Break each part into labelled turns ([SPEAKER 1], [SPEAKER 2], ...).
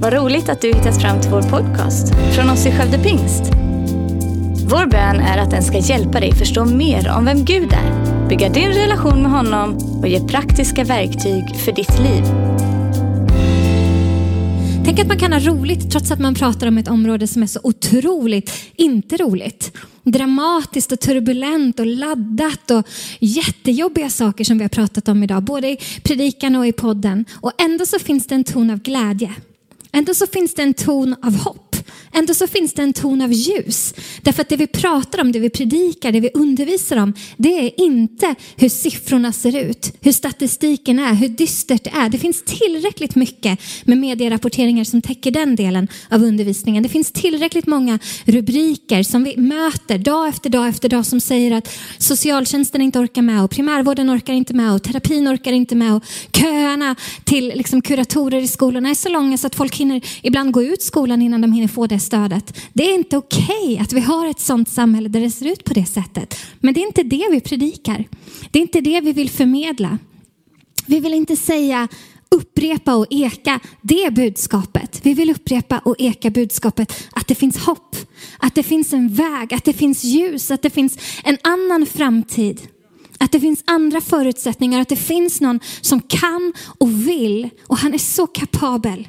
[SPEAKER 1] Vad roligt att du hittat fram till vår podcast från oss i Skövde Pingst. Vår bön är att den ska hjälpa dig förstå mer om vem Gud är, bygga din relation med honom och ge praktiska verktyg för ditt liv.
[SPEAKER 2] Tänk att man kan ha roligt trots att man pratar om ett område som är så otroligt inte roligt. Dramatiskt och turbulent och laddat och jättejobbiga saker som vi har pratat om idag, både i predikan och i podden. Och ändå så finns det en ton av glädje. Ändå så finns det en ton av hopp. Ändå så finns det en ton av ljus. Därför att det vi pratar om, det vi predikar, det vi undervisar om, det är inte hur siffrorna ser ut, hur statistiken är, hur dystert det är. Det finns tillräckligt mycket med medierapporteringar som täcker den delen av undervisningen. Det finns tillräckligt många rubriker som vi möter dag efter dag efter dag som säger att socialtjänsten inte orkar med och primärvården orkar inte med och terapin orkar inte med och köerna till liksom kuratorer i skolorna är så långa så att folk hinner ibland gå ut skolan innan de hinner få det stödet. Det är inte okej okay att vi har ett sådant samhälle där det ser ut på det sättet. Men det är inte det vi predikar. Det är inte det vi vill förmedla. Vi vill inte säga upprepa och eka det budskapet. Vi vill upprepa och eka budskapet att det finns hopp, att det finns en väg, att det finns ljus, att det finns en annan framtid. Att det finns andra förutsättningar, att det finns någon som kan och vill och han är så kapabel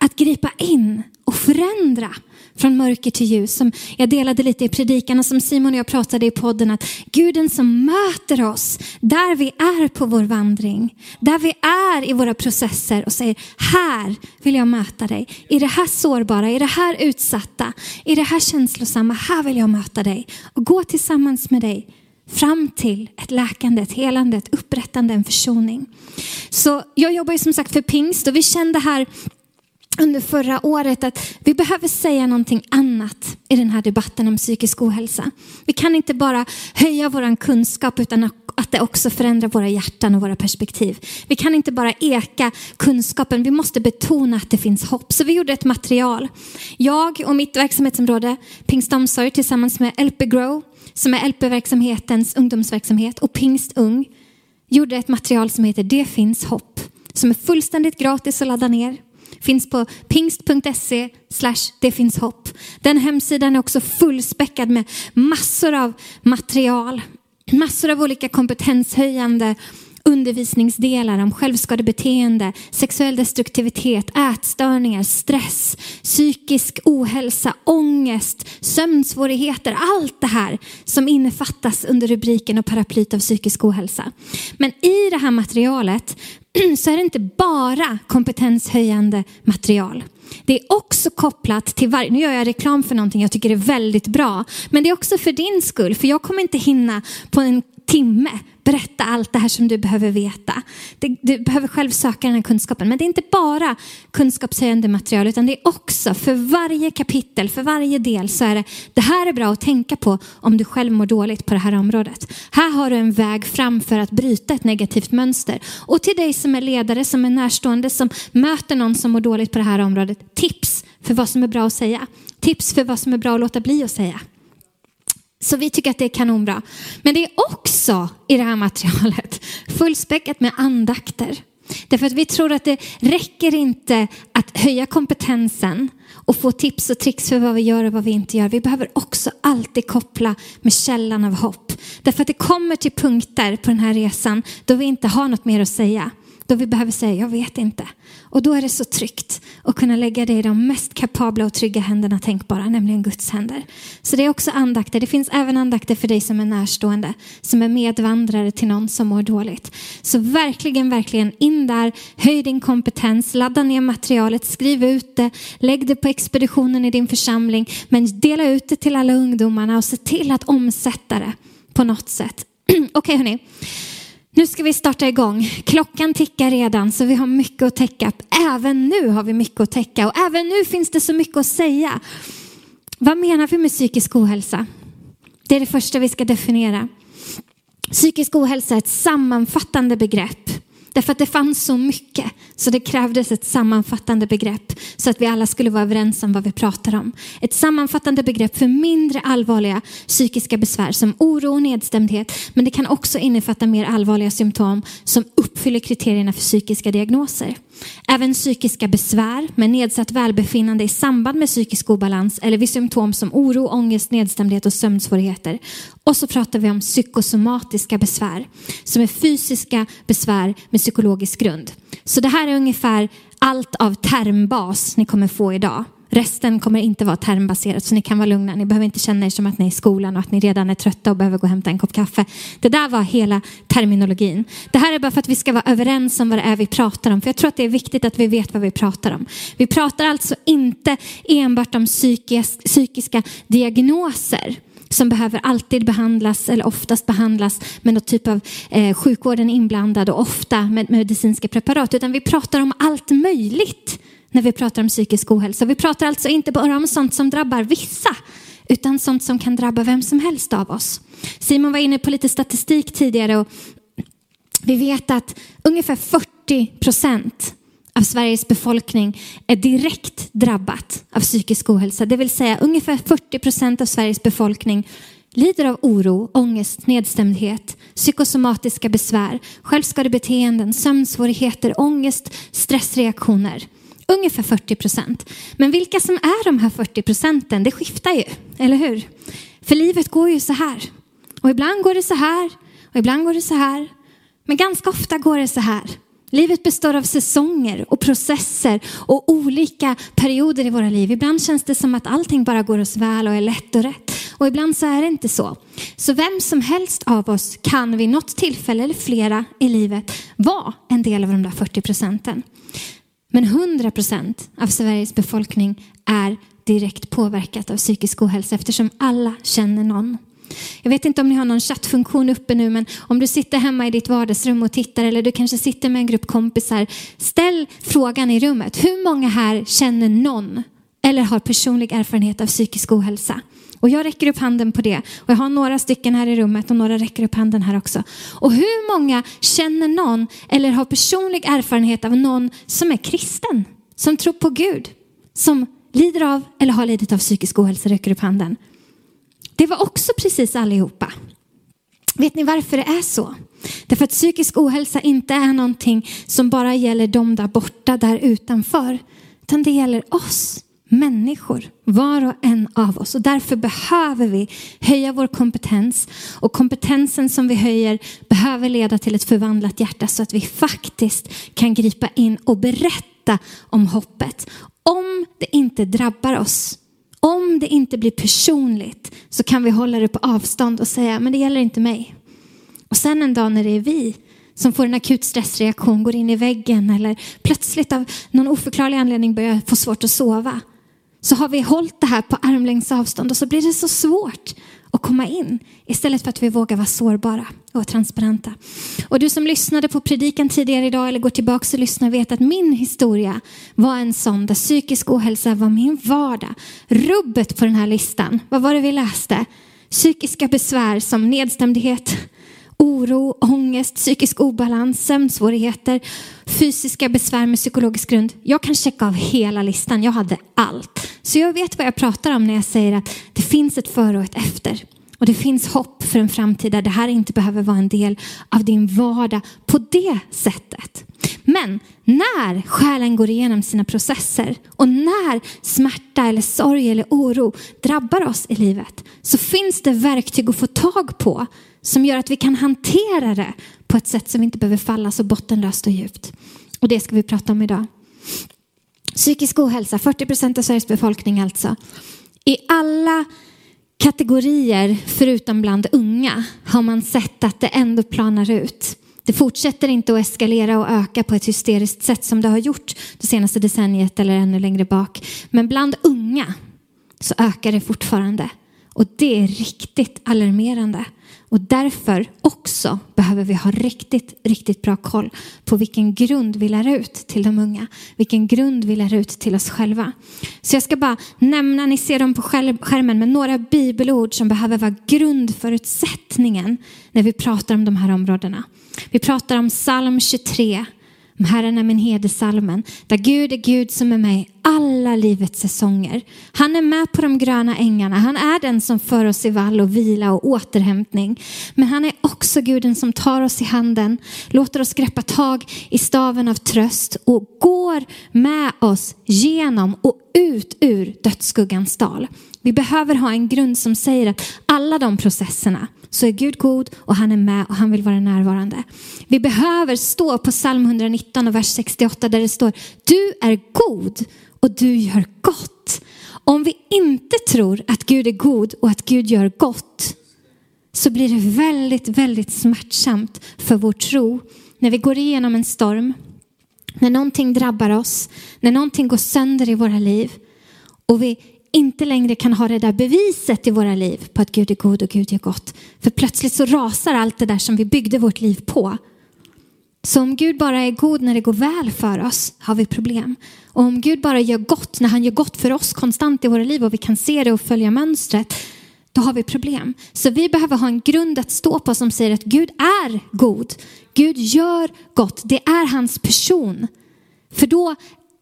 [SPEAKER 2] att gripa in och förändra från mörker till ljus. Som jag delade lite i predikan och som Simon och jag pratade i podden att Guden som möter oss där vi är på vår vandring, där vi är i våra processer och säger här vill jag möta dig. I det här sårbara, i det här utsatta, i det här känslosamma, här vill jag möta dig och gå tillsammans med dig fram till ett läkande, ett helande, ett upprättande, en försoning. Så jag jobbar ju som sagt för pingst och vi kände här under förra året att vi behöver säga någonting annat i den här debatten om psykisk ohälsa. Vi kan inte bara höja vår kunskap utan att det också förändrar våra hjärtan och våra perspektiv. Vi kan inte bara eka kunskapen, vi måste betona att det finns hopp. Så vi gjorde ett material. Jag och mitt verksamhetsområde, Pingst Omsorg, tillsammans med LP Grow, som är LP-verksamhetens ungdomsverksamhet, och Pingst Ung, gjorde ett material som heter Det finns hopp, som är fullständigt gratis att ladda ner finns på pingst.se slash det finns hopp. Den hemsidan är också fullspäckad med massor av material, massor av olika kompetenshöjande undervisningsdelar om självskadebeteende, sexuell destruktivitet, ätstörningar, stress, psykisk ohälsa, ångest, sömnsvårigheter, allt det här som innefattas under rubriken och paraplyt av psykisk ohälsa. Men i det här materialet så är det inte bara kompetenshöjande material. Det är också kopplat till varje, nu gör jag reklam för någonting jag tycker är väldigt bra, men det är också för din skull, för jag kommer inte hinna på en timme berätta allt det här som du behöver veta. Du behöver själv söka den här kunskapen. Men det är inte bara kunskapshöjande material utan det är också för varje kapitel, för varje del så är det det här är bra att tänka på om du själv mår dåligt på det här området. Här har du en väg fram för att bryta ett negativt mönster. Och till dig som är ledare, som är närstående, som möter någon som mår dåligt på det här området, tips för vad som är bra att säga. Tips för vad som är bra att låta bli att säga. Så vi tycker att det är kanonbra. Men det är också i det här materialet fullspäckat med andakter. Därför att vi tror att det räcker inte att höja kompetensen och få tips och tricks för vad vi gör och vad vi inte gör. Vi behöver också alltid koppla med källan av hopp. Därför att det kommer till punkter på den här resan då vi inte har något mer att säga då vi behöver säga jag vet inte. Och då är det så tryggt att kunna lägga det i de mest kapabla och trygga händerna tänkbara, nämligen Guds händer. Så det är också andakter. Det finns även andakter för dig som är närstående, som är medvandrare till någon som mår dåligt. Så verkligen, verkligen in där, höj din kompetens, ladda ner materialet, skriv ut det, lägg det på expeditionen i din församling, men dela ut det till alla ungdomarna och se till att omsätta det på något sätt. Okej okay, hörni. Nu ska vi starta igång. Klockan tickar redan så vi har mycket att täcka. Även nu har vi mycket att täcka och även nu finns det så mycket att säga. Vad menar vi med psykisk ohälsa? Det är det första vi ska definiera. Psykisk ohälsa är ett sammanfattande begrepp. Därför att det fanns så mycket Så det krävdes ett sammanfattande begrepp så att vi alla skulle vara överens om vad vi pratar om. Ett sammanfattande begrepp för mindre allvarliga psykiska besvär som oro och nedstämdhet. Men det kan också innefatta mer allvarliga symptom som uppfyller kriterierna för psykiska diagnoser. Även psykiska besvär med nedsatt välbefinnande i samband med psykisk obalans eller vid symptom som oro, ångest, nedstämdhet och sömnsvårigheter. Och så pratar vi om psykosomatiska besvär som är fysiska besvär med psykologisk grund. Så det här är ungefär allt av termbas ni kommer få idag. Resten kommer inte vara termbaserat så ni kan vara lugna. Ni behöver inte känna er som att ni är i skolan och att ni redan är trötta och behöver gå och hämta en kopp kaffe. Det där var hela terminologin. Det här är bara för att vi ska vara överens om vad det är vi pratar om. För jag tror att det är viktigt att vi vet vad vi pratar om. Vi pratar alltså inte enbart om psykisk, psykiska diagnoser som behöver alltid behandlas eller oftast behandlas med någon typ av eh, sjukvården inblandad och ofta med medicinska preparat. Utan vi pratar om allt möjligt när vi pratar om psykisk ohälsa. Vi pratar alltså inte bara om sånt som drabbar vissa, utan sånt som kan drabba vem som helst av oss. Simon var inne på lite statistik tidigare och vi vet att ungefär 40 procent av Sveriges befolkning är direkt drabbat av psykisk ohälsa. Det vill säga ungefär 40 procent av Sveriges befolkning lider av oro, ångest, nedstämdhet, psykosomatiska besvär, självskadebeteenden, sömnsvårigheter, ångest, stressreaktioner. Ungefär 40 procent. Men vilka som är de här 40 procenten, det skiftar ju, eller hur? För livet går ju så här. Och ibland går det så här, och ibland går det så här. Men ganska ofta går det så här. Livet består av säsonger och processer och olika perioder i våra liv. Ibland känns det som att allting bara går oss väl och är lätt och rätt. Och ibland så är det inte så. Så vem som helst av oss kan vid något tillfälle eller flera i livet vara en del av de där 40 procenten. Men 100 procent av Sveriges befolkning är direkt påverkat av psykisk ohälsa eftersom alla känner någon. Jag vet inte om ni har någon chattfunktion uppe nu, men om du sitter hemma i ditt vardagsrum och tittar eller du kanske sitter med en grupp kompisar, ställ frågan i rummet. Hur många här känner någon eller har personlig erfarenhet av psykisk ohälsa? Och jag räcker upp handen på det. Och jag har några stycken här i rummet och några räcker upp handen här också. Och hur många känner någon eller har personlig erfarenhet av någon som är kristen? Som tror på Gud? Som lider av eller har lidit av psykisk ohälsa räcker upp handen. Det var också precis allihopa. Vet ni varför det är så? Därför att psykisk ohälsa inte är någonting som bara gäller dem där borta, där utanför. Utan det gäller oss människor, var och en av oss. Och därför behöver vi höja vår kompetens. Och kompetensen som vi höjer behöver leda till ett förvandlat hjärta så att vi faktiskt kan gripa in och berätta om hoppet. Om det inte drabbar oss, om det inte blir personligt så kan vi hålla det på avstånd och säga, men det gäller inte mig. Och sen en dag när det är vi som får en akut stressreaktion, går in i väggen eller plötsligt av någon oförklarlig anledning börjar få svårt att sova så har vi hållit det här på armlängds avstånd och så blir det så svårt att komma in istället för att vi vågar vara sårbara och transparenta. Och du som lyssnade på predikan tidigare idag eller går tillbaka och lyssnar vet att min historia var en sån där psykisk ohälsa var min vardag. Rubbet på den här listan, vad var det vi läste? Psykiska besvär som nedstämdhet, oro, ångest, psykisk obalans, sömnsvårigheter, fysiska besvär med psykologisk grund. Jag kan checka av hela listan. Jag hade allt. Så jag vet vad jag pratar om när jag säger att det finns ett före och ett efter. Och det finns hopp för en framtid där det här inte behöver vara en del av din vardag på det sättet. Men när själen går igenom sina processer och när smärta eller sorg eller oro drabbar oss i livet så finns det verktyg att få tag på som gör att vi kan hantera det på ett sätt som vi inte behöver falla så bottenlöst och djupt. Och det ska vi prata om idag. Psykisk ohälsa, 40 procent av Sveriges befolkning alltså. I alla kategorier, förutom bland unga, har man sett att det ändå planar ut. Det fortsätter inte att eskalera och öka på ett hysteriskt sätt som det har gjort det senaste decenniet eller ännu längre bak. Men bland unga så ökar det fortfarande. Och det är riktigt alarmerande. Och därför också behöver vi ha riktigt, riktigt bra koll på vilken grund vi lär ut till de unga. Vilken grund vi lär ut till oss själva. Så jag ska bara nämna, ni ser dem på skärmen, men några bibelord som behöver vara grundförutsättningen när vi pratar om de här områdena. Vi pratar om psalm 23 Herren är min hedersalmen, där Gud är Gud som är med alla livets säsonger. Han är med på de gröna ängarna, han är den som för oss i vall och vila och återhämtning. Men han är också Guden som tar oss i handen, låter oss greppa tag i staven av tröst och går med oss genom och ut ur dödsskuggans dal. Vi behöver ha en grund som säger att alla de processerna så är Gud god och han är med och han vill vara närvarande. Vi behöver stå på psalm 119 och vers 68 där det står du är god och du gör gott. Om vi inte tror att Gud är god och att Gud gör gott så blir det väldigt, väldigt smärtsamt för vår tro när vi går igenom en storm, när någonting drabbar oss, när någonting går sönder i våra liv och vi inte längre kan ha det där beviset i våra liv på att Gud är god och Gud är gott. För plötsligt så rasar allt det där som vi byggde vårt liv på. Så om Gud bara är god när det går väl för oss har vi problem. Och om Gud bara gör gott när han gör gott för oss konstant i våra liv och vi kan se det och följa mönstret, då har vi problem. Så vi behöver ha en grund att stå på som säger att Gud är god. Gud gör gott. Det är hans person. För då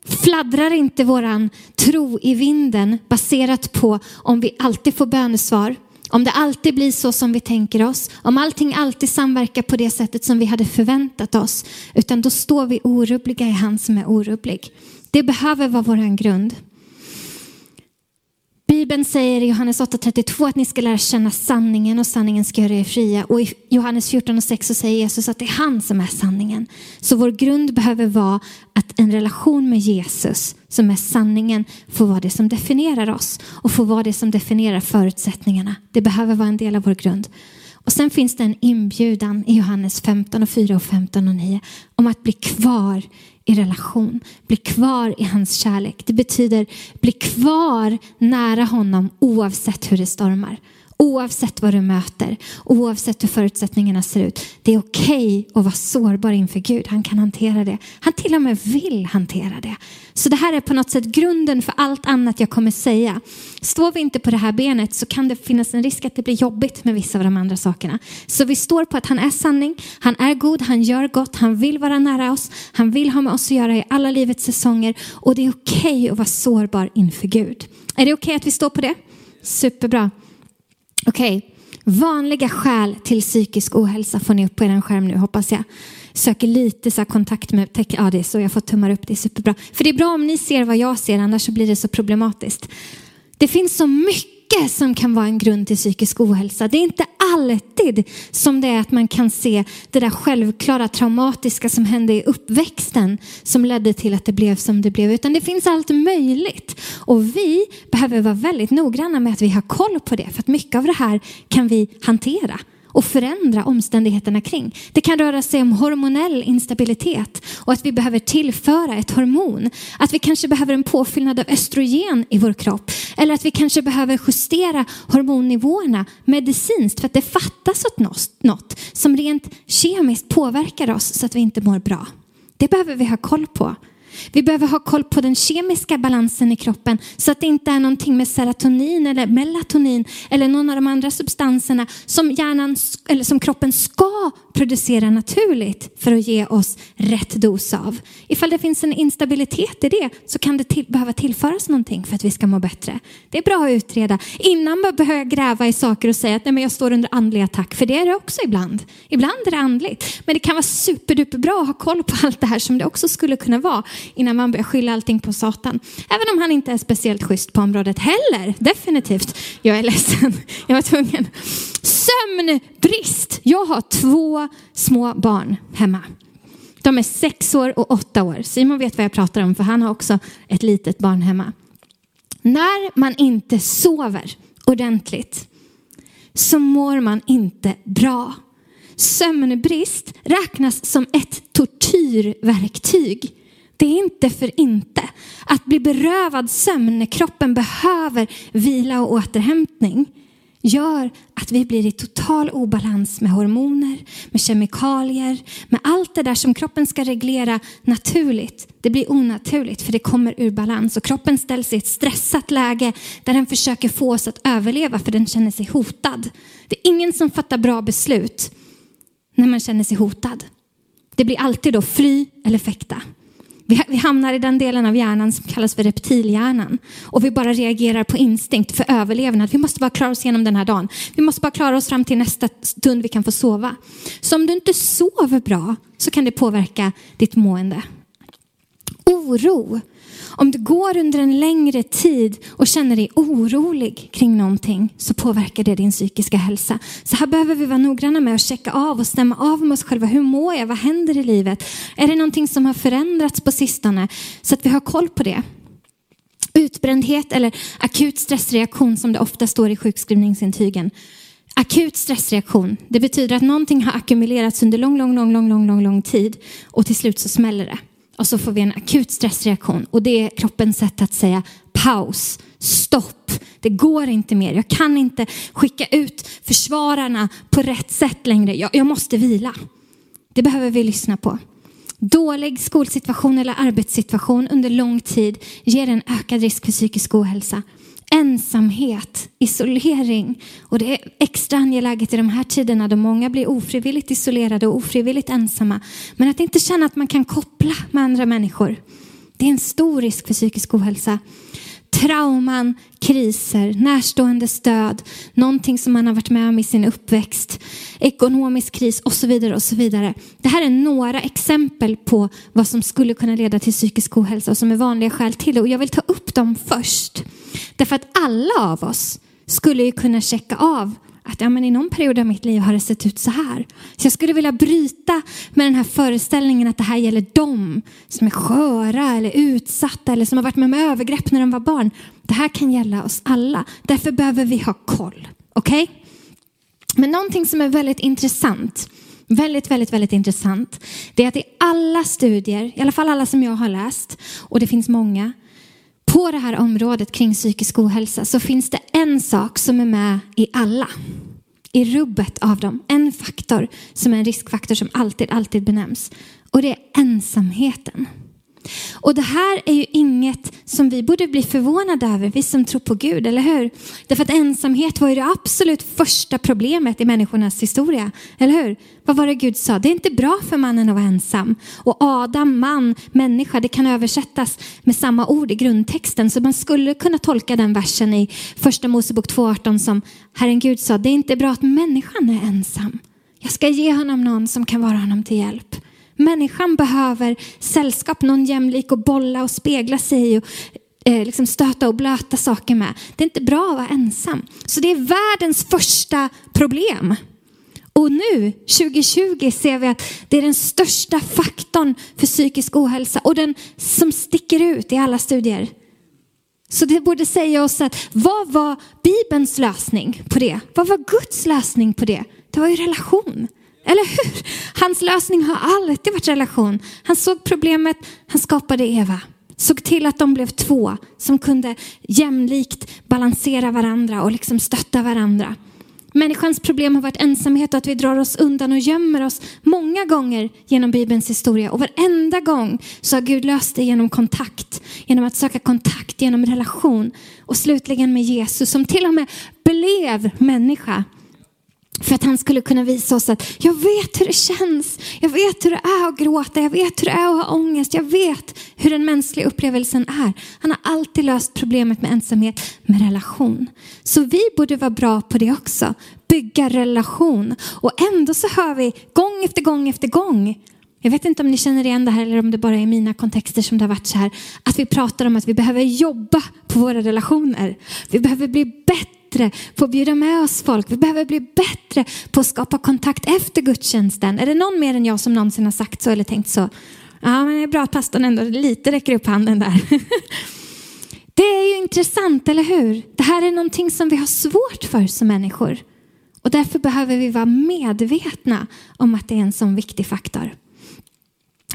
[SPEAKER 2] fladdrar inte våran tro i vinden baserat på om vi alltid får bönesvar, om det alltid blir så som vi tänker oss, om allting alltid samverkar på det sättet som vi hade förväntat oss, utan då står vi orubbliga i han som är orubblig. Det behöver vara våran grund. Bibeln säger i Johannes 8.32 att ni ska lära känna sanningen och sanningen ska göra er fria. Och i Johannes 14.6 så säger Jesus att det är han som är sanningen. Så vår grund behöver vara att en relation med Jesus som är sanningen får vara det som definierar oss och får vara det som definierar förutsättningarna. Det behöver vara en del av vår grund. Och sen finns det en inbjudan i Johannes 15 och 4 och 15 och 9 om att bli kvar i relation, bli kvar i hans kärlek. Det betyder bli kvar nära honom oavsett hur det stormar. Oavsett vad du möter, oavsett hur förutsättningarna ser ut. Det är okej okay att vara sårbar inför Gud. Han kan hantera det. Han till och med vill hantera det. Så det här är på något sätt grunden för allt annat jag kommer säga. Står vi inte på det här benet så kan det finnas en risk att det blir jobbigt med vissa av de andra sakerna. Så vi står på att han är sanning, han är god, han gör gott, han vill vara nära oss, han vill ha med oss att göra i alla livets säsonger och det är okej okay att vara sårbar inför Gud. Är det okej okay att vi står på det? Superbra. Okej, okay. vanliga skäl till psykisk ohälsa får ni upp på er skärm nu hoppas jag. Söker lite så kontakt med, ja det är så jag får tummar upp, det är superbra. För det är bra om ni ser vad jag ser, annars så blir det så problematiskt. Det finns så mycket mycket som kan vara en grund till psykisk ohälsa. Det är inte alltid som det är att man kan se det där självklara traumatiska som hände i uppväxten som ledde till att det blev som det blev. Utan det finns allt möjligt. Och vi behöver vara väldigt noggranna med att vi har koll på det. För att mycket av det här kan vi hantera och förändra omständigheterna kring. Det kan röra sig om hormonell instabilitet och att vi behöver tillföra ett hormon. Att vi kanske behöver en påfyllnad av östrogen i vår kropp. Eller att vi kanske behöver justera hormonnivåerna medicinskt för att det fattas något som rent kemiskt påverkar oss så att vi inte mår bra. Det behöver vi ha koll på. Vi behöver ha koll på den kemiska balansen i kroppen så att det inte är någonting med serotonin eller melatonin eller någon av de andra substanserna som, hjärnan, eller som kroppen ska producera naturligt för att ge oss rätt dos av. Ifall det finns en instabilitet i det så kan det till, behöva tillföras någonting för att vi ska må bättre. Det är bra att utreda innan man behöver gräva i saker och säga att Nej, men jag står under andlig attack, för det är det också ibland. Ibland är det andligt, men det kan vara superduper bra att ha koll på allt det här som det också skulle kunna vara innan man börjar skylla allting på Satan. Även om han inte är speciellt schysst på området heller, definitivt. Jag är ledsen, jag var tvungen. Sömnbrist. Jag har två små barn hemma. De är sex år och åtta år. Simon vet vad jag pratar om för han har också ett litet barn hemma. När man inte sover ordentligt så mår man inte bra. Sömnbrist räknas som ett tortyrverktyg. Det är inte för inte. Att bli berövad sömn när kroppen behöver vila och återhämtning gör att vi blir i total obalans med hormoner, med kemikalier, med allt det där som kroppen ska reglera naturligt. Det blir onaturligt för det kommer ur balans och kroppen ställs i ett stressat läge där den försöker få oss att överleva för den känner sig hotad. Det är ingen som fattar bra beslut när man känner sig hotad. Det blir alltid då fly eller fäkta. Vi hamnar i den delen av hjärnan som kallas för reptilhjärnan. Och vi bara reagerar på instinkt för överlevnad. Vi måste bara klara oss igenom den här dagen. Vi måste bara klara oss fram till nästa stund vi kan få sova. Så om du inte sover bra så kan det påverka ditt mående. Oro om du går under en längre tid och känner dig orolig kring någonting så påverkar det din psykiska hälsa. Så här behöver vi vara noggranna med att checka av och stämma av med oss själva. Hur mår jag? Vad händer i livet? Är det någonting som har förändrats på sistone? Så att vi har koll på det. Utbrändhet eller akut stressreaktion som det ofta står i sjukskrivningsintygen. Akut stressreaktion, det betyder att någonting har ackumulerats under lång, lång, lång, lång, lång, lång, lång tid och till slut så smäller det och så får vi en akut stressreaktion och det är kroppens sätt att säga paus, stopp, det går inte mer. Jag kan inte skicka ut försvararna på rätt sätt längre. Jag, jag måste vila. Det behöver vi lyssna på. Dålig skolsituation eller arbetssituation under lång tid ger en ökad risk för psykisk ohälsa ensamhet, isolering. Och det är extra angeläget i de här tiderna då många blir ofrivilligt isolerade och ofrivilligt ensamma. Men att inte känna att man kan koppla med andra människor. Det är en stor risk för psykisk ohälsa. Trauman, kriser, närstående stöd, någonting som man har varit med om i sin uppväxt, ekonomisk kris och så vidare. och så vidare. Det här är några exempel på vad som skulle kunna leda till psykisk ohälsa och som är vanliga skäl till det. Och jag vill ta upp dem först. Därför att alla av oss skulle ju kunna checka av att ja, men i någon period av mitt liv har det sett ut så här. Så jag skulle vilja bryta med den här föreställningen att det här gäller dem som är sköra eller utsatta eller som har varit med om övergrepp när de var barn. Det här kan gälla oss alla. Därför behöver vi ha koll. Okej? Okay? Men någonting som är väldigt intressant, väldigt, väldigt, väldigt intressant, det är att i alla studier, i alla fall alla som jag har läst, och det finns många, på det här området kring psykisk ohälsa så finns det en sak som är med i alla. I rubbet av dem. En faktor som är en riskfaktor som alltid, alltid benämns. Och det är ensamheten. Och det här är ju inget som vi borde bli förvånade över, vi som tror på Gud, eller hur? Därför att ensamhet var ju det absolut första problemet i människornas historia, eller hur? Vad var det Gud sa? Det är inte bra för mannen att vara ensam. Och Adam, man, människa, det kan översättas med samma ord i grundtexten. Så man skulle kunna tolka den versen i första Mosebok 2.18 som Herren Gud sa, det är inte bra att människan är ensam. Jag ska ge honom någon som kan vara honom till hjälp. Människan behöver sällskap, någon jämlik och bolla och spegla sig och eh, liksom stöta och blöta saker med. Det är inte bra att vara ensam. Så det är världens första problem. Och nu, 2020, ser vi att det är den största faktorn för psykisk ohälsa och den som sticker ut i alla studier. Så det borde säga oss att vad var Bibelns lösning på det? Vad var Guds lösning på det? Det var ju relation. Eller hur? Hans lösning har alltid varit relation. Han såg problemet, han skapade Eva. Såg till att de blev två som kunde jämlikt balansera varandra och liksom stötta varandra. Människans problem har varit ensamhet och att vi drar oss undan och gömmer oss många gånger genom Bibelns historia. Och varenda gång så har Gud löst det genom kontakt, genom att söka kontakt, genom relation. Och slutligen med Jesus som till och med blev människa för att han skulle kunna visa oss att jag vet hur det känns. Jag vet hur det är att gråta. Jag vet hur det är att ha ångest. Jag vet hur den mänskliga upplevelsen är. Han har alltid löst problemet med ensamhet med relation. Så vi borde vara bra på det också. Bygga relation. Och ändå så hör vi gång efter gång efter gång jag vet inte om ni känner igen det här eller om det bara är mina kontexter som det har varit så här. Att vi pratar om att vi behöver jobba på våra relationer. Vi behöver bli bättre bättre på att bjuda med oss folk. Vi behöver bli bättre på att skapa kontakt efter gudstjänsten. Är det någon mer än jag som någonsin har sagt så eller tänkt så? Ja, men det är bra att pastorn ändå lite räcker upp handen där. Det är ju intressant, eller hur? Det här är någonting som vi har svårt för som människor. Och därför behöver vi vara medvetna om att det är en sån viktig faktor.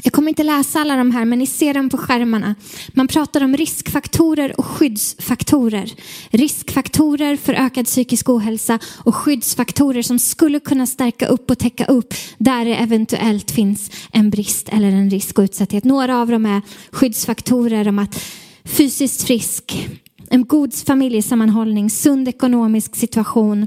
[SPEAKER 2] Jag kommer inte läsa alla de här, men ni ser dem på skärmarna. Man pratar om riskfaktorer och skyddsfaktorer. Riskfaktorer för ökad psykisk ohälsa och skyddsfaktorer som skulle kunna stärka upp och täcka upp där det eventuellt finns en brist eller en risk och utsatthet. Några av dem är skyddsfaktorer om att fysiskt frisk, en god familjesammanhållning, sund ekonomisk situation,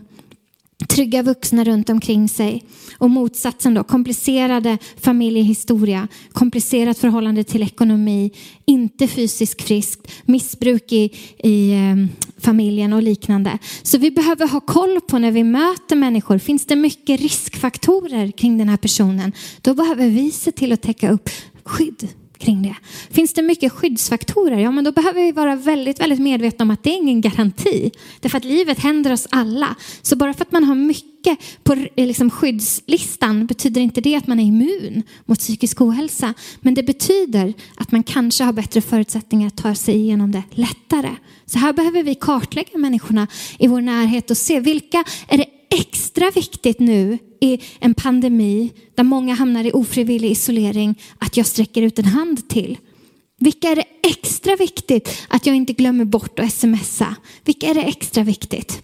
[SPEAKER 2] trygga vuxna runt omkring sig. Och motsatsen då, komplicerade familjehistoria, komplicerat förhållande till ekonomi, inte fysiskt friskt, missbruk i, i ehm, familjen och liknande. Så vi behöver ha koll på när vi möter människor, finns det mycket riskfaktorer kring den här personen, då behöver vi se till att täcka upp skydd kring det. Finns det mycket skyddsfaktorer, ja men då behöver vi vara väldigt, väldigt medvetna om att det är ingen garanti. Därför att livet händer oss alla. Så bara för att man har mycket på eh, liksom skyddslistan betyder inte det att man är immun mot psykisk ohälsa. Men det betyder att man kanske har bättre förutsättningar att ta sig igenom det lättare. Så här behöver vi kartlägga människorna i vår närhet och se vilka är det extra viktigt nu i en pandemi där många hamnar i ofrivillig isolering att jag sträcker ut en hand till? Vilka är det extra viktigt att jag inte glömmer bort att smsa? Vilka är det extra viktigt?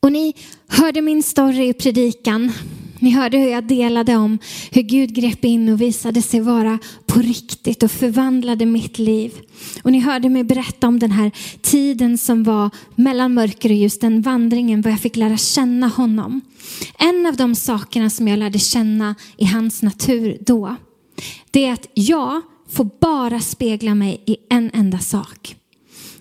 [SPEAKER 2] Och ni hörde min story i predikan ni hörde hur jag delade om hur Gud grep in och visade sig vara på riktigt och förvandlade mitt liv. Och ni hörde mig berätta om den här tiden som var mellan mörker och ljus, den vandringen var jag fick lära känna honom. En av de sakerna som jag lärde känna i hans natur då, det är att jag får bara spegla mig i en enda sak.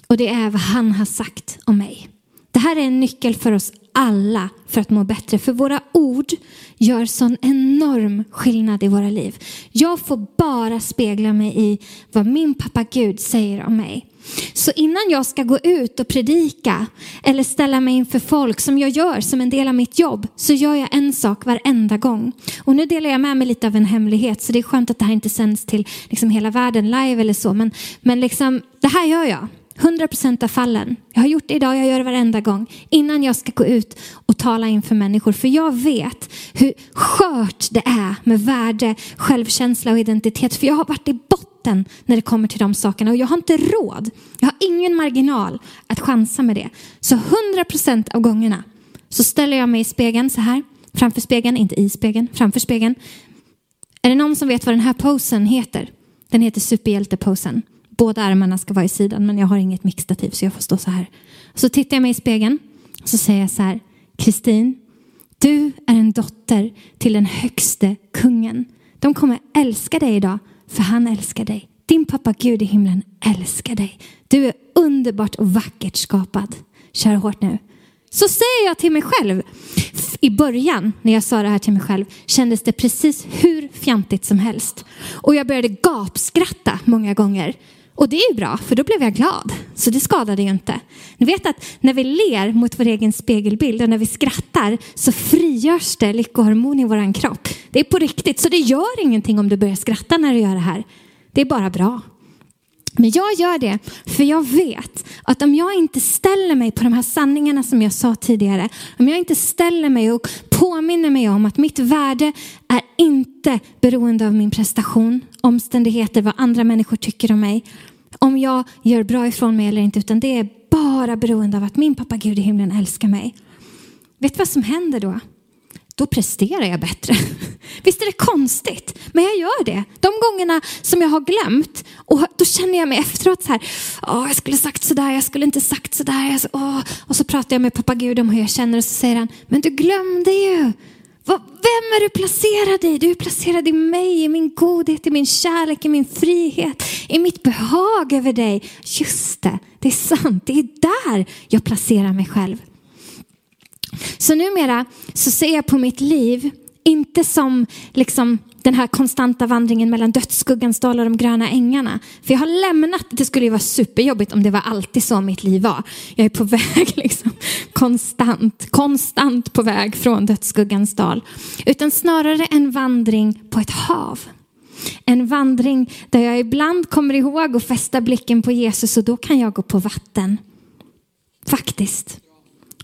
[SPEAKER 2] Och det är vad han har sagt om mig. Det här är en nyckel för oss alla för att må bättre. För våra ord gör sån enorm skillnad i våra liv. Jag får bara spegla mig i vad min pappa Gud säger om mig. Så innan jag ska gå ut och predika eller ställa mig inför folk som jag gör som en del av mitt jobb så gör jag en sak varenda gång. Och nu delar jag med mig lite av en hemlighet så det är skönt att det här inte sänds till liksom hela världen live eller så. Men, men liksom, det här gör jag. 100% av fallen. Jag har gjort det idag, jag gör det varenda gång. Innan jag ska gå ut och tala inför människor. För jag vet hur skört det är med värde, självkänsla och identitet. För jag har varit i botten när det kommer till de sakerna. Och jag har inte råd. Jag har ingen marginal att chansa med det. Så 100% av gångerna så ställer jag mig i spegeln så här. Framför spegeln, inte i spegeln, framför spegeln. Är det någon som vet vad den här posen heter? Den heter superhjälteposen. Båda armarna ska vara i sidan men jag har inget mixtativ så jag får stå så här. Så tittar jag mig i spegeln och så säger jag så här. Kristin, du är en dotter till den högste kungen. De kommer älska dig idag för han älskar dig. Din pappa Gud i himlen älskar dig. Du är underbart och vackert skapad. Kör hårt nu. Så säger jag till mig själv. I början när jag sa det här till mig själv kändes det precis hur fjantigt som helst. Och jag började gapskratta många gånger. Och det är ju bra, för då blev jag glad. Så det skadade ju inte. Ni vet att när vi ler mot vår egen spegelbild och när vi skrattar så frigörs det lyckohormon i vår kropp. Det är på riktigt, så det gör ingenting om du börjar skratta när du gör det här. Det är bara bra. Men jag gör det för jag vet att om jag inte ställer mig på de här sanningarna som jag sa tidigare, om jag inte ställer mig och påminner mig om att mitt värde är inte beroende av min prestation, omständigheter, vad andra människor tycker om mig, om jag gör bra ifrån mig eller inte, utan det är bara beroende av att min pappa Gud i himlen älskar mig. Vet du vad som händer då? Då presterar jag bättre. Visst är det konstigt? Men jag gör det. De gångerna som jag har glömt och då känner jag mig efteråt så här, åh, jag skulle sagt sådär, jag skulle inte sagt sådär. Åh. Och så pratar jag med pappa Gud om hur jag känner och så säger han, men du glömde ju. Vem är du placerad i? Du är placerad i mig, i min godhet, i min kärlek, i min frihet, i mitt behag över dig. Just det, det är sant. Det är där jag placerar mig själv. Så numera så ser jag på mitt liv inte som liksom den här konstanta vandringen mellan dödsskuggans dal och de gröna ängarna. För jag har lämnat, det skulle ju vara superjobbigt om det var alltid så mitt liv var. Jag är på väg liksom konstant, konstant på väg från dödsskuggans dal. Utan snarare en vandring på ett hav. En vandring där jag ibland kommer ihåg att fästa blicken på Jesus och då kan jag gå på vatten. Faktiskt.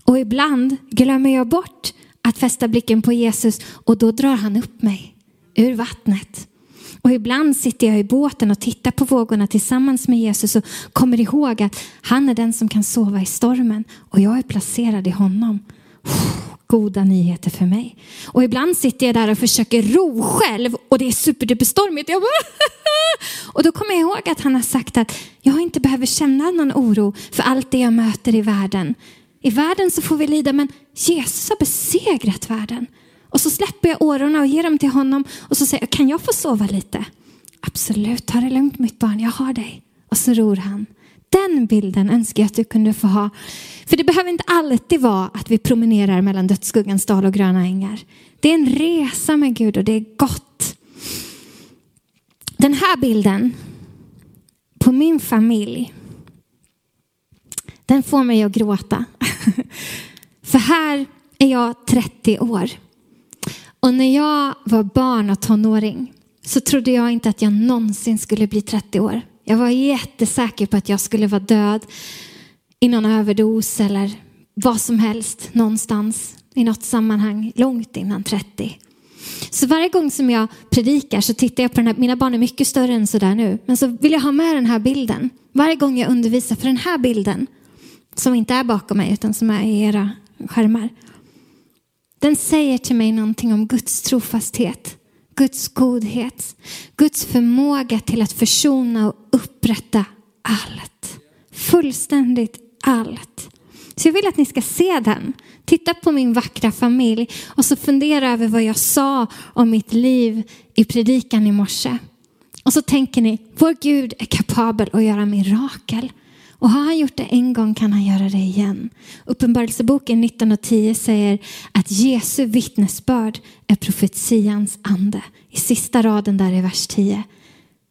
[SPEAKER 2] Och ibland glömmer jag bort att fästa blicken på Jesus och då drar han upp mig ur vattnet. Och ibland sitter jag i båten och tittar på vågorna tillsammans med Jesus och kommer ihåg att han är den som kan sova i stormen och jag är placerad i honom. Goda nyheter för mig. Och ibland sitter jag där och försöker ro själv och det är superduperstormigt. Jag bara och då kommer jag ihåg att han har sagt att jag inte behöver känna någon oro för allt det jag möter i världen i världen så får vi lida, men Jesus har besegrat världen. Och så släpper jag årorna och ger dem till honom och så säger jag, kan jag få sova lite? Absolut, ta det lugnt mitt barn, jag har dig. Och så ror han. Den bilden önskar jag att du kunde få ha. För det behöver inte alltid vara att vi promenerar mellan dödsskuggans dal och gröna ängar. Det är en resa med Gud och det är gott. Den här bilden på min familj, den får mig att gråta. För här är jag 30 år. Och när jag var barn och tonåring så trodde jag inte att jag någonsin skulle bli 30 år. Jag var jättesäker på att jag skulle vara död i någon överdos eller vad som helst någonstans i något sammanhang långt innan 30. Så varje gång som jag predikar så tittar jag på den här, mina barn är mycket större än sådär nu, men så vill jag ha med den här bilden. Varje gång jag undervisar, för den här bilden, som inte är bakom mig utan som är i era skärmar, den säger till mig någonting om Guds trofasthet, Guds godhet, Guds förmåga till att försona och upprätta allt. Fullständigt allt. Så jag vill att ni ska se den. Titta på min vackra familj och så fundera över vad jag sa om mitt liv i predikan i morse. Och så tänker ni, vår Gud är kapabel att göra mirakel. Och har han gjort det en gång kan han göra det igen. Uppenbarelseboken 19 och 10 säger att Jesu vittnesbörd är profetians ande. I sista raden där i vers 10.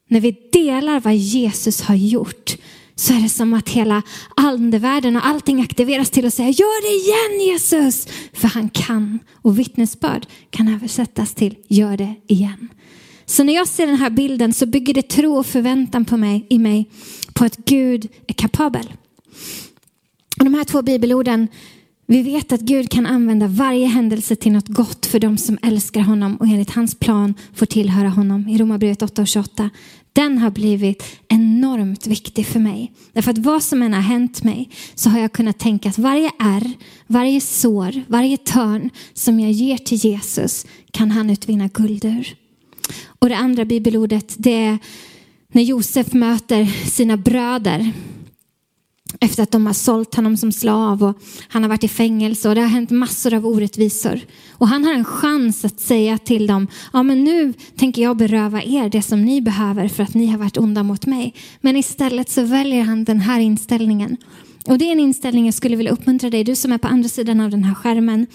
[SPEAKER 2] När vi delar vad Jesus har gjort så är det som att hela andevärlden och allting aktiveras till att säga gör det igen Jesus. För han kan. Och vittnesbörd kan översättas till gör det igen. Så när jag ser den här bilden så bygger det tro och förväntan på mig, i mig på att Gud är kapabel. Och de här två bibelorden, vi vet att Gud kan använda varje händelse till något gott för de som älskar honom och enligt hans plan får tillhöra honom. I Romarbrevet 8 och 28. Den har blivit enormt viktig för mig. Därför att vad som än har hänt mig så har jag kunnat tänka att varje ärr, varje sår, varje törn som jag ger till Jesus kan han utvinna guld ur. Och det andra bibelordet det är när Josef möter sina bröder efter att de har sålt honom som slav och han har varit i fängelse och det har hänt massor av orättvisor. Och han har en chans att säga till dem, ja men nu tänker jag beröva er det som ni behöver för att ni har varit onda mot mig. Men istället så väljer han den här inställningen. Och det är en inställning jag skulle vilja uppmuntra dig, du som är på andra sidan av den här skärmen,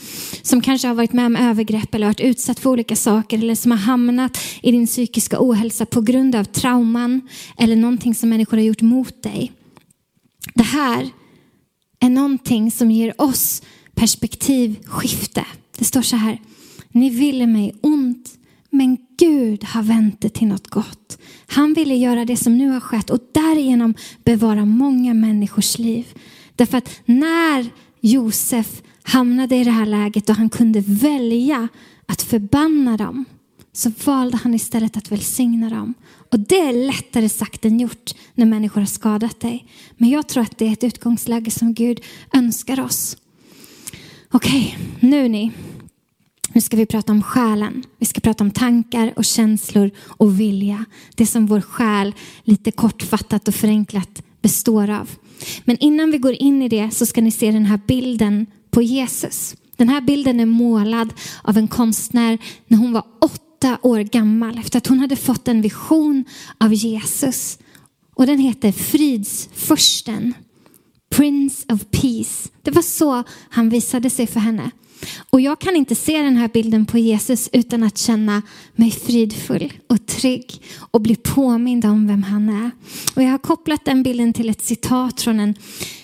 [SPEAKER 2] som kanske har varit med om övergrepp eller varit utsatt för olika saker eller som har hamnat i din psykiska ohälsa på grund av trauman eller någonting som människor har gjort mot dig. Det här är någonting som ger oss perspektivskifte. Det står så här, ni ville mig ont, men Gud har vänt det till något gott. Han ville göra det som nu har skett och därigenom bevara många människors liv. Därför att när Josef hamnade i det här läget och han kunde välja att förbanna dem så valde han istället att välsigna dem. Och det är lättare sagt än gjort när människor har skadat dig. Men jag tror att det är ett utgångsläge som Gud önskar oss. Okej, okay, nu ni. Nu ska vi prata om själen. Vi ska prata om tankar och känslor och vilja. Det som vår själ lite kortfattat och förenklat består av. Men innan vi går in i det så ska ni se den här bilden på Jesus. Den här bilden är målad av en konstnär när hon var åtta år gammal efter att hon hade fått en vision av Jesus. Och den heter Fridsfursten. Prince of Peace. Det var så han visade sig för henne. Och jag kan inte se den här bilden på Jesus utan att känna mig fridfull och trygg och bli påmind om vem han är. Och jag har kopplat den bilden till ett citat från en,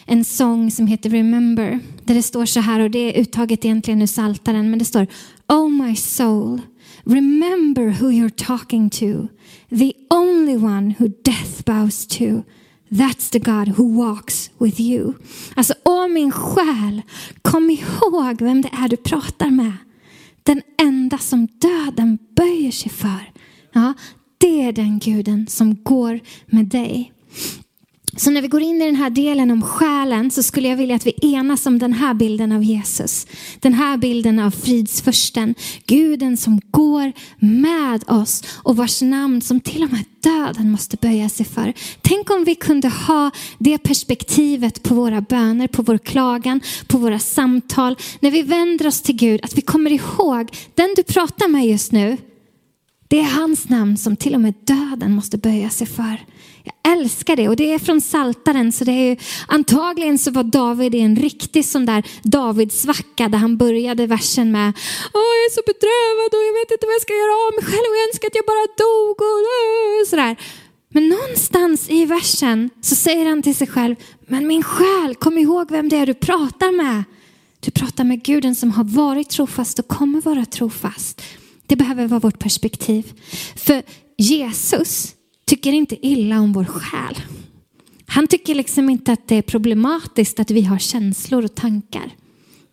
[SPEAKER 2] en sång som heter Remember. Där det står så här, och det är uttaget egentligen ur Saltaren, men det står Oh my soul, remember who you're talking to. The only one who death bows to. That's the God who walks with you. Alltså, åh min själ, kom ihåg vem det är du pratar med. Den enda som döden böjer sig för. Ja, det är den guden som går med dig. Så när vi går in i den här delen om själen så skulle jag vilja att vi enas om den här bilden av Jesus. Den här bilden av fridsförsten. Guden som går med oss och vars namn som till och med döden måste böja sig för. Tänk om vi kunde ha det perspektivet på våra böner, på vår klagan, på våra samtal. När vi vänder oss till Gud, att vi kommer ihåg den du pratar med just nu. Det är hans namn som till och med döden måste böja sig för. Jag älskar det och det är från Saltaren så det är ju, antagligen så var David i en riktig sån där Davidsvacka där han började versen med Åh, jag är så bedrövad och jag vet inte vad jag ska göra av mig själv och jag önskar att jag bara dog och sådär. Men någonstans i versen så säger han till sig själv, men min själ, kom ihåg vem det är du pratar med. Du pratar med Guden som har varit trofast och kommer vara trofast. Det behöver vara vårt perspektiv. För Jesus tycker inte illa om vår själ. Han tycker liksom inte att det är problematiskt att vi har känslor och tankar.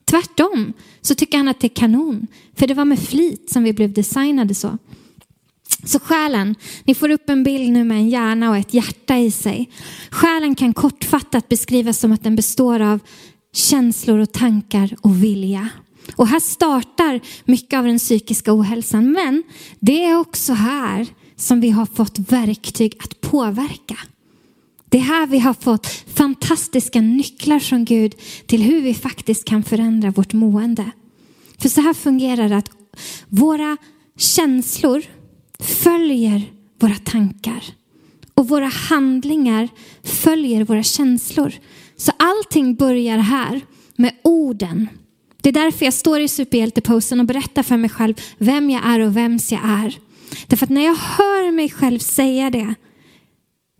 [SPEAKER 2] Tvärtom så tycker han att det är kanon. För det var med flit som vi blev designade så. Så själen, ni får upp en bild nu med en hjärna och ett hjärta i sig. Själen kan kortfattat beskrivas som att den består av känslor och tankar och vilja. Och här startar mycket av den psykiska ohälsan. Men det är också här som vi har fått verktyg att påverka. Det är här vi har fått fantastiska nycklar från Gud till hur vi faktiskt kan förändra vårt mående. För så här fungerar det att våra känslor följer våra tankar och våra handlingar följer våra känslor. Så allting börjar här med orden. Det är därför jag står i superhjälteposen och berättar för mig själv vem jag är och vems jag är. Därför att när jag hör mig själv säga det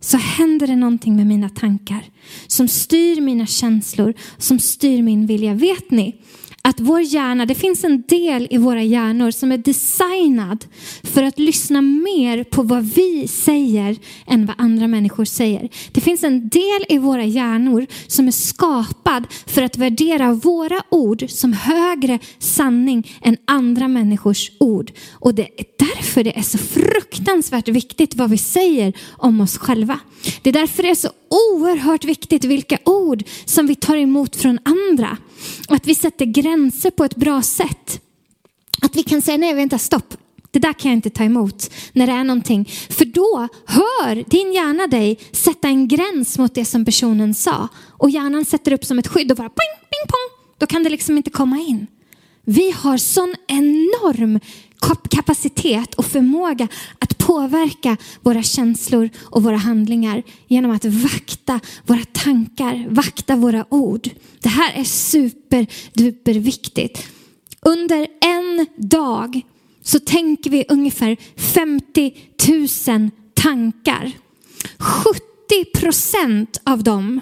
[SPEAKER 2] så händer det någonting med mina tankar som styr mina känslor, som styr min vilja. Vet ni att vår hjärna, det finns en del i våra hjärnor som är designad för att lyssna mer på vad vi säger än vad andra människor säger. Det finns en del i våra hjärnor som är skapad för att värdera våra ord som högre sanning än andra människors ord. Och det är därför det är så fruktansvärt viktigt vad vi säger om oss själva. Det är därför det är så oerhört viktigt vilka ord som vi tar emot från andra. Att vi sätter gränser på ett bra sätt. Att vi kan säga nej, vänta, stopp. Det där kan jag inte ta emot när det är någonting. För då hör din hjärna dig sätta en gräns mot det som personen sa. Och hjärnan sätter upp som ett skydd och bara ping, ping, pong. Då kan det liksom inte komma in. Vi har sån enorm kapacitet och förmåga att påverka våra känslor och våra handlingar genom att vakta våra tankar, vakta våra ord. Det här är superduper viktigt. Under en dag så tänker vi ungefär 50 000 tankar. 70 procent av dem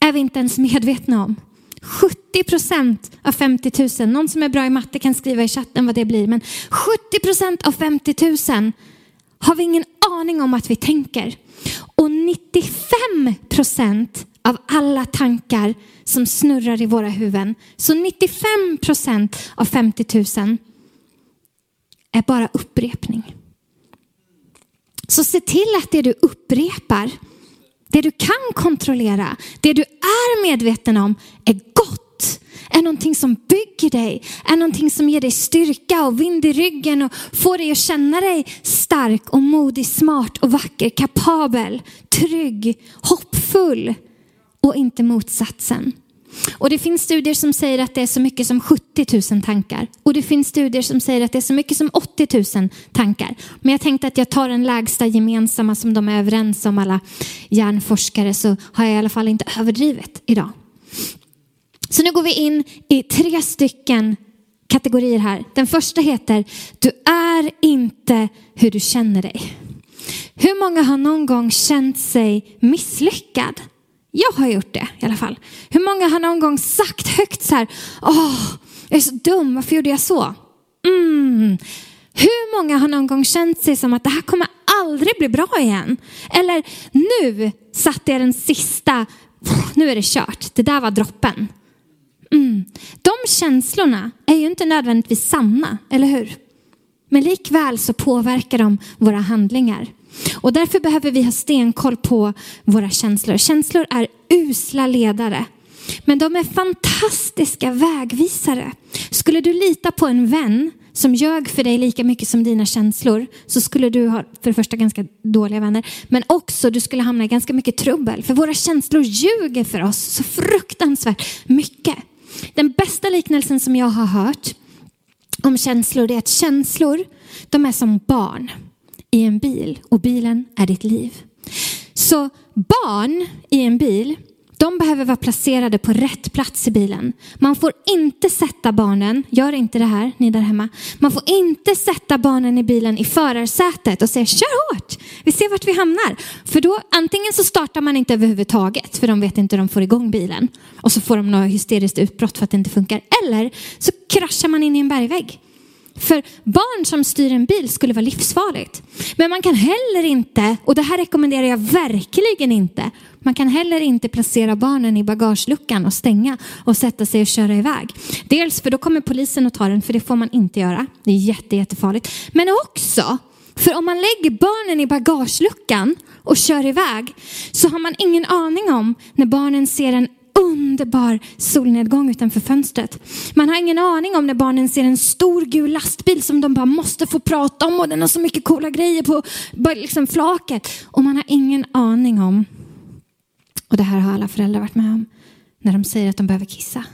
[SPEAKER 2] är vi inte ens medvetna om. 70 procent av 50 000. Någon som är bra i matte kan skriva i chatten vad det blir. Men 70 procent av 50 000 har vi ingen aning om att vi tänker. Och 95 procent av alla tankar som snurrar i våra huvuden. Så 95 procent av 50 000 är bara upprepning. Så se till att det du upprepar det du kan kontrollera, det du är medveten om är gott. Är någonting som bygger dig, är någonting som ger dig styrka och vind i ryggen och får dig att känna dig stark och modig, smart och vacker, kapabel, trygg, hoppfull och inte motsatsen. Och det finns studier som säger att det är så mycket som 70 000 tankar. Och det finns studier som säger att det är så mycket som 80 000 tankar. Men jag tänkte att jag tar den lägsta gemensamma som de är överens om alla hjärnforskare så har jag i alla fall inte överdrivet idag. Så nu går vi in i tre stycken kategorier här. Den första heter Du är inte hur du känner dig. Hur många har någon gång känt sig misslyckad? Jag har gjort det i alla fall. Hur många har någon gång sagt högt så här, åh, jag är så dum, varför gjorde jag så? Mm. Hur många har någon gång känt sig som att det här kommer aldrig bli bra igen? Eller nu satte jag den sista, nu är det kört, det där var droppen. Mm. De känslorna är ju inte nödvändigtvis sanna, eller hur? Men likväl så påverkar de våra handlingar. Och därför behöver vi ha stenkoll på våra känslor. Känslor är usla ledare. Men de är fantastiska vägvisare. Skulle du lita på en vän som ljög för dig lika mycket som dina känslor så skulle du ha för det första ganska dåliga vänner men också du skulle hamna i ganska mycket trubbel för våra känslor ljuger för oss så fruktansvärt mycket. Den bästa liknelsen som jag har hört om känslor är att känslor de är som barn i en bil och bilen är ditt liv. Så barn i en bil de behöver vara placerade på rätt plats i bilen. Man får inte sätta barnen, gör inte det här ni där hemma. Man får inte sätta barnen i bilen i förarsätet och säga kör hårt, vi ser vart vi hamnar. För då antingen så startar man inte överhuvudtaget för de vet inte hur de får igång bilen. Och så får de något hysteriskt utbrott för att det inte funkar. Eller så kraschar man in i en bergvägg. För barn som styr en bil skulle vara livsfarligt. Men man kan heller inte, och det här rekommenderar jag verkligen inte, man kan heller inte placera barnen i bagageluckan och stänga och sätta sig och köra iväg. Dels för då kommer polisen och tar den, för det får man inte göra. Det är jätte, jättefarligt. Men också för om man lägger barnen i bagageluckan och kör iväg så har man ingen aning om när barnen ser en underbar solnedgång utanför fönstret. Man har ingen aning om när barnen ser en stor gul lastbil som de bara måste få prata om och den har så mycket coola grejer på liksom flaket. Och man har ingen aning om, och det här har alla föräldrar varit med om, när de säger att de behöver kissa.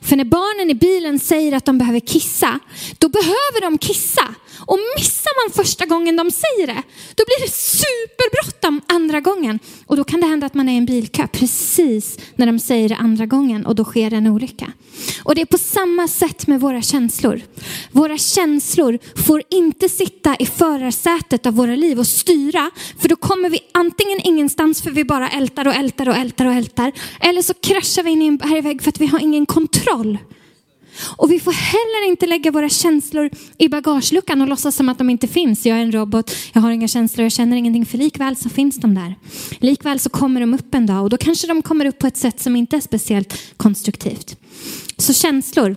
[SPEAKER 2] För när barnen i bilen säger att de behöver kissa, då behöver de kissa. Och missar man första gången de säger det, då blir det superbråttom andra gången. Och då kan det hända att man är i en bilkö precis när de säger det andra gången och då sker en olycka. Och det är på samma sätt med våra känslor. Våra känslor får inte sitta i förarsätet av våra liv och styra, för då kommer vi antingen ingenstans för vi bara ältar och ältar och ältar och ältar, eller så kraschar vi in i en bergvägg för att vi har ingen kontroll. Och vi får heller inte lägga våra känslor i bagageluckan och låtsas som att de inte finns. Jag är en robot, jag har inga känslor, jag känner ingenting. För likväl så finns de där. Likväl så kommer de upp en dag och då kanske de kommer upp på ett sätt som inte är speciellt konstruktivt. Så känslor.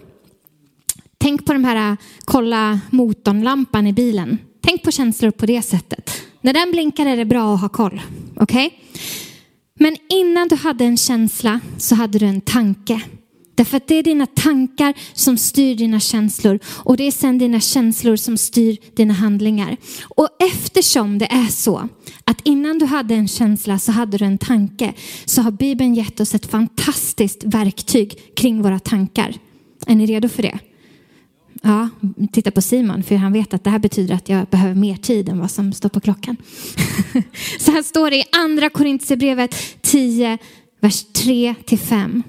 [SPEAKER 2] Tänk på de här äh, kolla motorlampan i bilen. Tänk på känslor på det sättet. När den blinkar är det bra att ha koll. Okej? Okay? Men innan du hade en känsla så hade du en tanke. Därför att det är dina tankar som styr dina känslor och det är sen dina känslor som styr dina handlingar. Och eftersom det är så att innan du hade en känsla så hade du en tanke så har Bibeln gett oss ett fantastiskt verktyg kring våra tankar. Är ni redo för det? Ja, titta på Simon för han vet att det här betyder att jag behöver mer tid än vad som står på klockan. så här står det i andra Korintierbrevet 10, vers 3-5.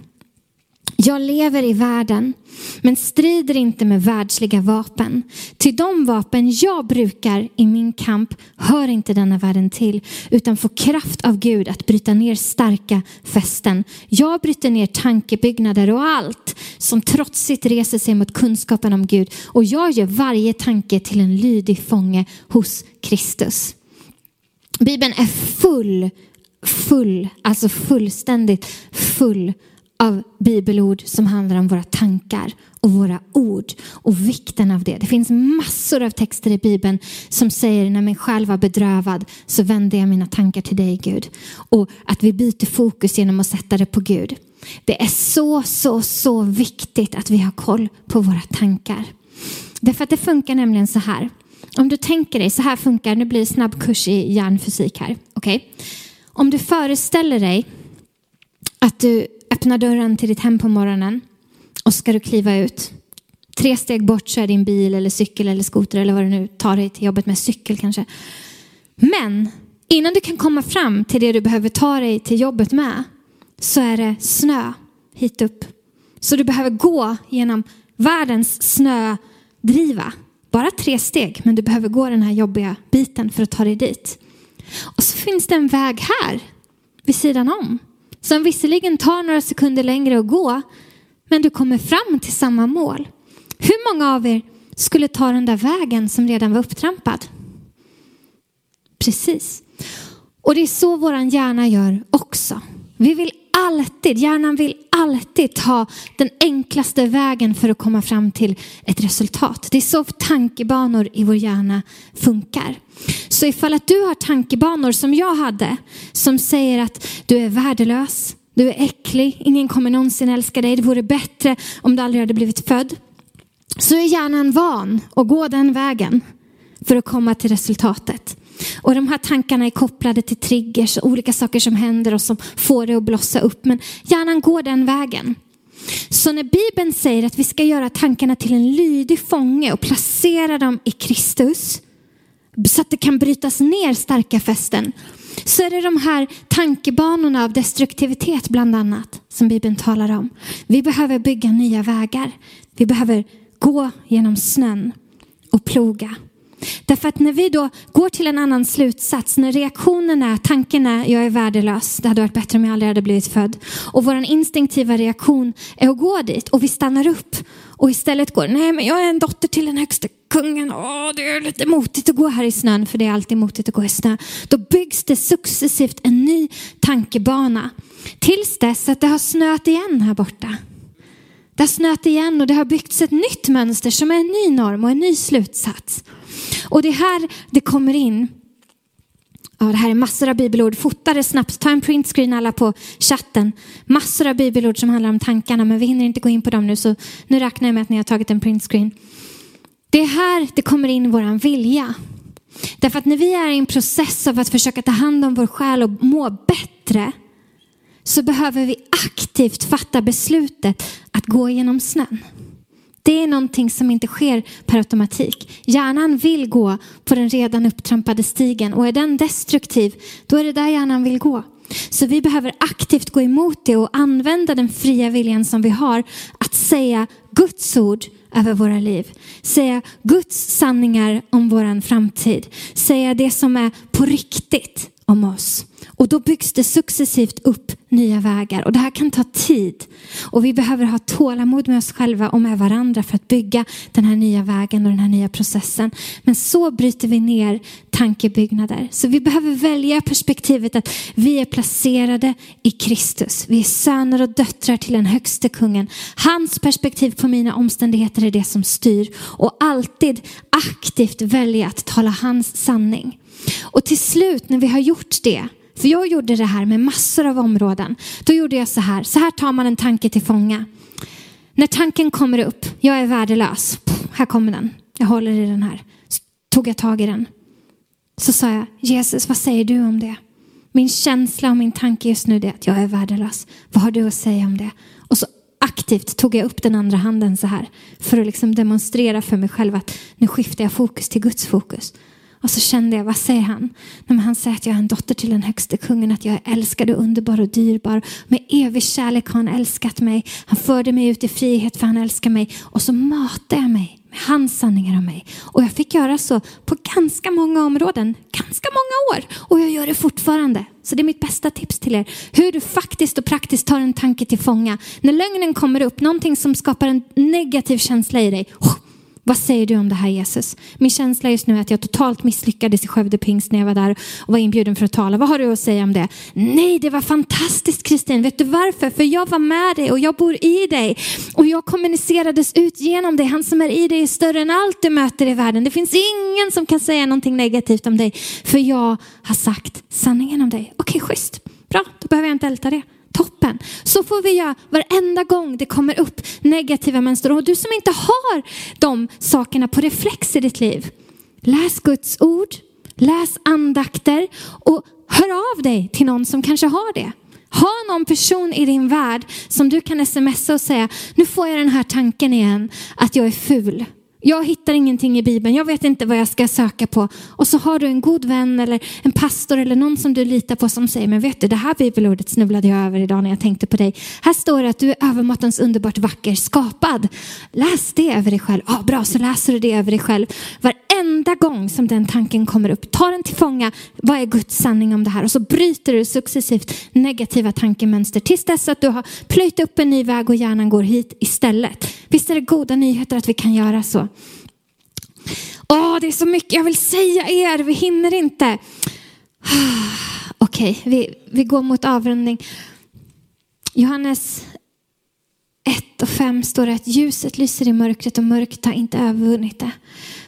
[SPEAKER 2] Jag lever i världen, men strider inte med världsliga vapen. Till de vapen jag brukar i min kamp hör inte denna världen till, utan får kraft av Gud att bryta ner starka fästen. Jag bryter ner tankebyggnader och allt som trotsigt reser sig mot kunskapen om Gud. Och jag gör varje tanke till en lydig fånge hos Kristus. Bibeln är full, full, alltså fullständigt full av bibelord som handlar om våra tankar och våra ord och vikten av det. Det finns massor av texter i Bibeln som säger när min själ var bedrövad så vände jag mina tankar till dig Gud. Och att vi byter fokus genom att sätta det på Gud. Det är så, så, så viktigt att vi har koll på våra tankar. Därför att det funkar nämligen så här. Om du tänker dig, så här funkar, nu blir det snabbkurs i hjärnfysik här. Okay? Om du föreställer dig att du öppnar dörren till ditt hem på morgonen och ska du kliva ut. Tre steg bort så är din bil eller cykel eller skoter eller vad du nu tar dig till jobbet med, cykel kanske. Men innan du kan komma fram till det du behöver ta dig till jobbet med så är det snö hit upp. Så du behöver gå genom världens snödriva. Bara tre steg, men du behöver gå den här jobbiga biten för att ta dig dit. Och så finns det en väg här vid sidan om som visserligen tar några sekunder längre att gå, men du kommer fram till samma mål. Hur många av er skulle ta den där vägen som redan var upptrampad? Precis. Och det är så våran hjärna gör också. Vi vill alltid, hjärnan vill alltid ta den enklaste vägen för att komma fram till ett resultat. Det är så tankebanor i vår hjärna funkar. Så ifall att du har tankebanor som jag hade, som säger att du är värdelös, du är äcklig, ingen kommer någonsin älska dig, det vore bättre om du aldrig hade blivit född. Så är hjärnan van att gå den vägen för att komma till resultatet. Och de här tankarna är kopplade till triggers och olika saker som händer och som får det att blossa upp. Men hjärnan går den vägen. Så när Bibeln säger att vi ska göra tankarna till en lydig fånge och placera dem i Kristus så att det kan brytas ner starka fästen så är det de här tankebanorna av destruktivitet bland annat som Bibeln talar om. Vi behöver bygga nya vägar. Vi behöver gå genom snön och ploga. Därför att när vi då går till en annan slutsats, när reaktionen är, tanken är, jag är värdelös, det hade varit bättre om jag aldrig hade blivit född. Och vår instinktiva reaktion är att gå dit och vi stannar upp och istället går, nej men jag är en dotter till den högsta kungen, åh det är lite motigt att gå här i snön, för det är alltid motigt att gå i snö. Då byggs det successivt en ny tankebana tills dess att det har snöat igen här borta. Det har snöat igen och det har byggts ett nytt mönster som är en ny norm och en ny slutsats. Och det här det kommer in. Ja, det här är massor av bibelord. Fota det snabbt. Ta en printscreen alla på chatten. Massor av bibelord som handlar om tankarna, men vi hinner inte gå in på dem nu, så nu räknar jag med att ni har tagit en printscreen. Det är här det kommer in våran vilja. Därför att när vi är i en process av att försöka ta hand om vår själ och må bättre, så behöver vi aktivt fatta beslutet att gå genom snön. Det är någonting som inte sker per automatik. Hjärnan vill gå på den redan upptrampade stigen och är den destruktiv, då är det där hjärnan vill gå. Så vi behöver aktivt gå emot det och använda den fria viljan som vi har att säga Guds ord över våra liv. Säga Guds sanningar om vår framtid. Säga det som är på riktigt om oss. Och då byggs det successivt upp nya vägar. Och det här kan ta tid. Och vi behöver ha tålamod med oss själva och med varandra för att bygga den här nya vägen och den här nya processen. Men så bryter vi ner tankebyggnader. Så vi behöver välja perspektivet att vi är placerade i Kristus. Vi är söner och döttrar till den högste kungen. Hans perspektiv på mina omständigheter är det som styr. Och alltid aktivt välja att tala hans sanning. Och till slut när vi har gjort det, för jag gjorde det här med massor av områden, då gjorde jag så här, så här tar man en tanke till fånga. När tanken kommer upp, jag är värdelös, här kommer den, jag håller i den här, så tog jag tag i den. Så sa jag, Jesus vad säger du om det? Min känsla och min tanke just nu är att jag är värdelös. Vad har du att säga om det? Och så aktivt tog jag upp den andra handen så här för att liksom demonstrera för mig själv att nu skiftar jag fokus till Guds fokus. Och så kände jag, vad säger han? Nej, han säger att jag är en dotter till den högste kungen, att jag är älskad och underbar och dyrbar. Med evig kärlek har han älskat mig. Han förde mig ut i frihet för han älskar mig. Och så matade jag mig med hans sanningar om mig. Och jag fick göra så på ganska många områden, ganska många år. Och jag gör det fortfarande. Så det är mitt bästa tips till er. Hur du faktiskt och praktiskt tar en tanke till fånga. När lögnen kommer upp, någonting som skapar en negativ känsla i dig. Oh, vad säger du om det här Jesus? Min känsla just nu är att jag totalt misslyckades i Skövde Pingst när jag var där och var inbjuden för att tala. Vad har du att säga om det? Nej, det var fantastiskt Kristin. Vet du varför? För jag var med dig och jag bor i dig. Och jag kommunicerades ut genom dig. Han som är i dig är större än allt du möter i världen. Det finns ingen som kan säga någonting negativt om dig. För jag har sagt sanningen om dig. Okej, schysst. Bra, då behöver jag inte älta det toppen. Så får vi göra varenda gång det kommer upp negativa mönster. Och du som inte har de sakerna på reflex i ditt liv. Läs Guds ord, läs andakter och hör av dig till någon som kanske har det. Ha någon person i din värld som du kan smsa och säga, nu får jag den här tanken igen att jag är ful. Jag hittar ingenting i Bibeln, jag vet inte vad jag ska söka på. Och så har du en god vän eller en pastor eller någon som du litar på som säger, men vet du, det här bibelordet snubblade jag över idag när jag tänkte på dig. Här står det att du är övermåttans underbart vacker, skapad. Läs det över dig själv. Ja, bra, så läser du det över dig själv. Varenda gång som den tanken kommer upp, ta den till fånga. Vad är Guds sanning om det här? Och så bryter du successivt negativa tankemönster tills dess att du har plöjt upp en ny väg och hjärnan går hit istället. Visst är det goda nyheter att vi kan göra så? Åh, det är så mycket jag vill säga er, vi hinner inte. Okej, okay, vi, vi går mot avrundning. Johannes 1 och 5 står det att ljuset lyser i mörkret och mörkret har inte övervunnit det.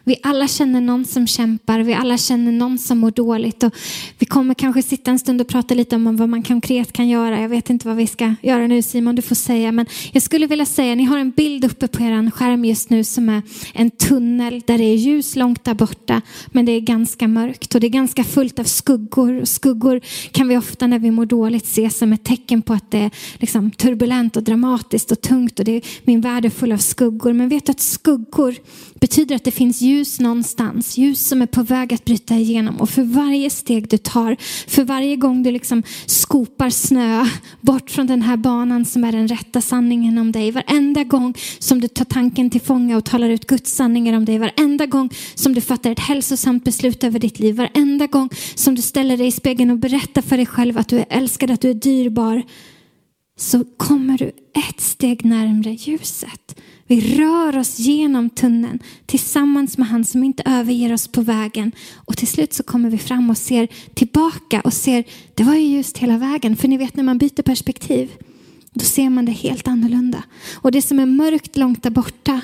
[SPEAKER 2] Vi alla känner någon som kämpar, vi alla känner någon som mår dåligt. Och vi kommer kanske sitta en stund och prata lite om vad man konkret kan göra. Jag vet inte vad vi ska göra nu Simon, du får säga. Men jag skulle vilja säga, ni har en bild uppe på er skärm just nu som är en tunnel där det är ljus långt där borta. Men det är ganska mörkt och det är ganska fullt av skuggor. Och skuggor kan vi ofta när vi mår dåligt se som ett tecken på att det är liksom turbulent och dramatiskt och tungt. Och det är, min värld är full av skuggor. Men vet du att skuggor betyder att det finns ljus Ljus någonstans. Ljus som är på väg att bryta igenom. Och för varje steg du tar, för varje gång du liksom skopar snö bort från den här banan som är den rätta sanningen om dig. Varenda gång som du tar tanken till fånga och talar ut Guds sanningar om dig. Varenda gång som du fattar ett hälsosamt beslut över ditt liv. Varenda gång som du ställer dig i spegeln och berättar för dig själv att du är älskad, att du är dyrbar. Så kommer du ett steg närmre ljuset. Vi rör oss genom tunneln tillsammans med han som inte överger oss på vägen. Och till slut så kommer vi fram och ser tillbaka och ser, det var ju just hela vägen. För ni vet när man byter perspektiv, då ser man det helt annorlunda. Och det som är mörkt långt där borta,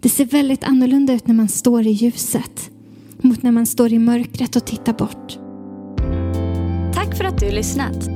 [SPEAKER 2] det ser väldigt annorlunda ut när man står i ljuset. Mot när man står i mörkret och tittar bort.
[SPEAKER 1] Tack för att du lyssnat.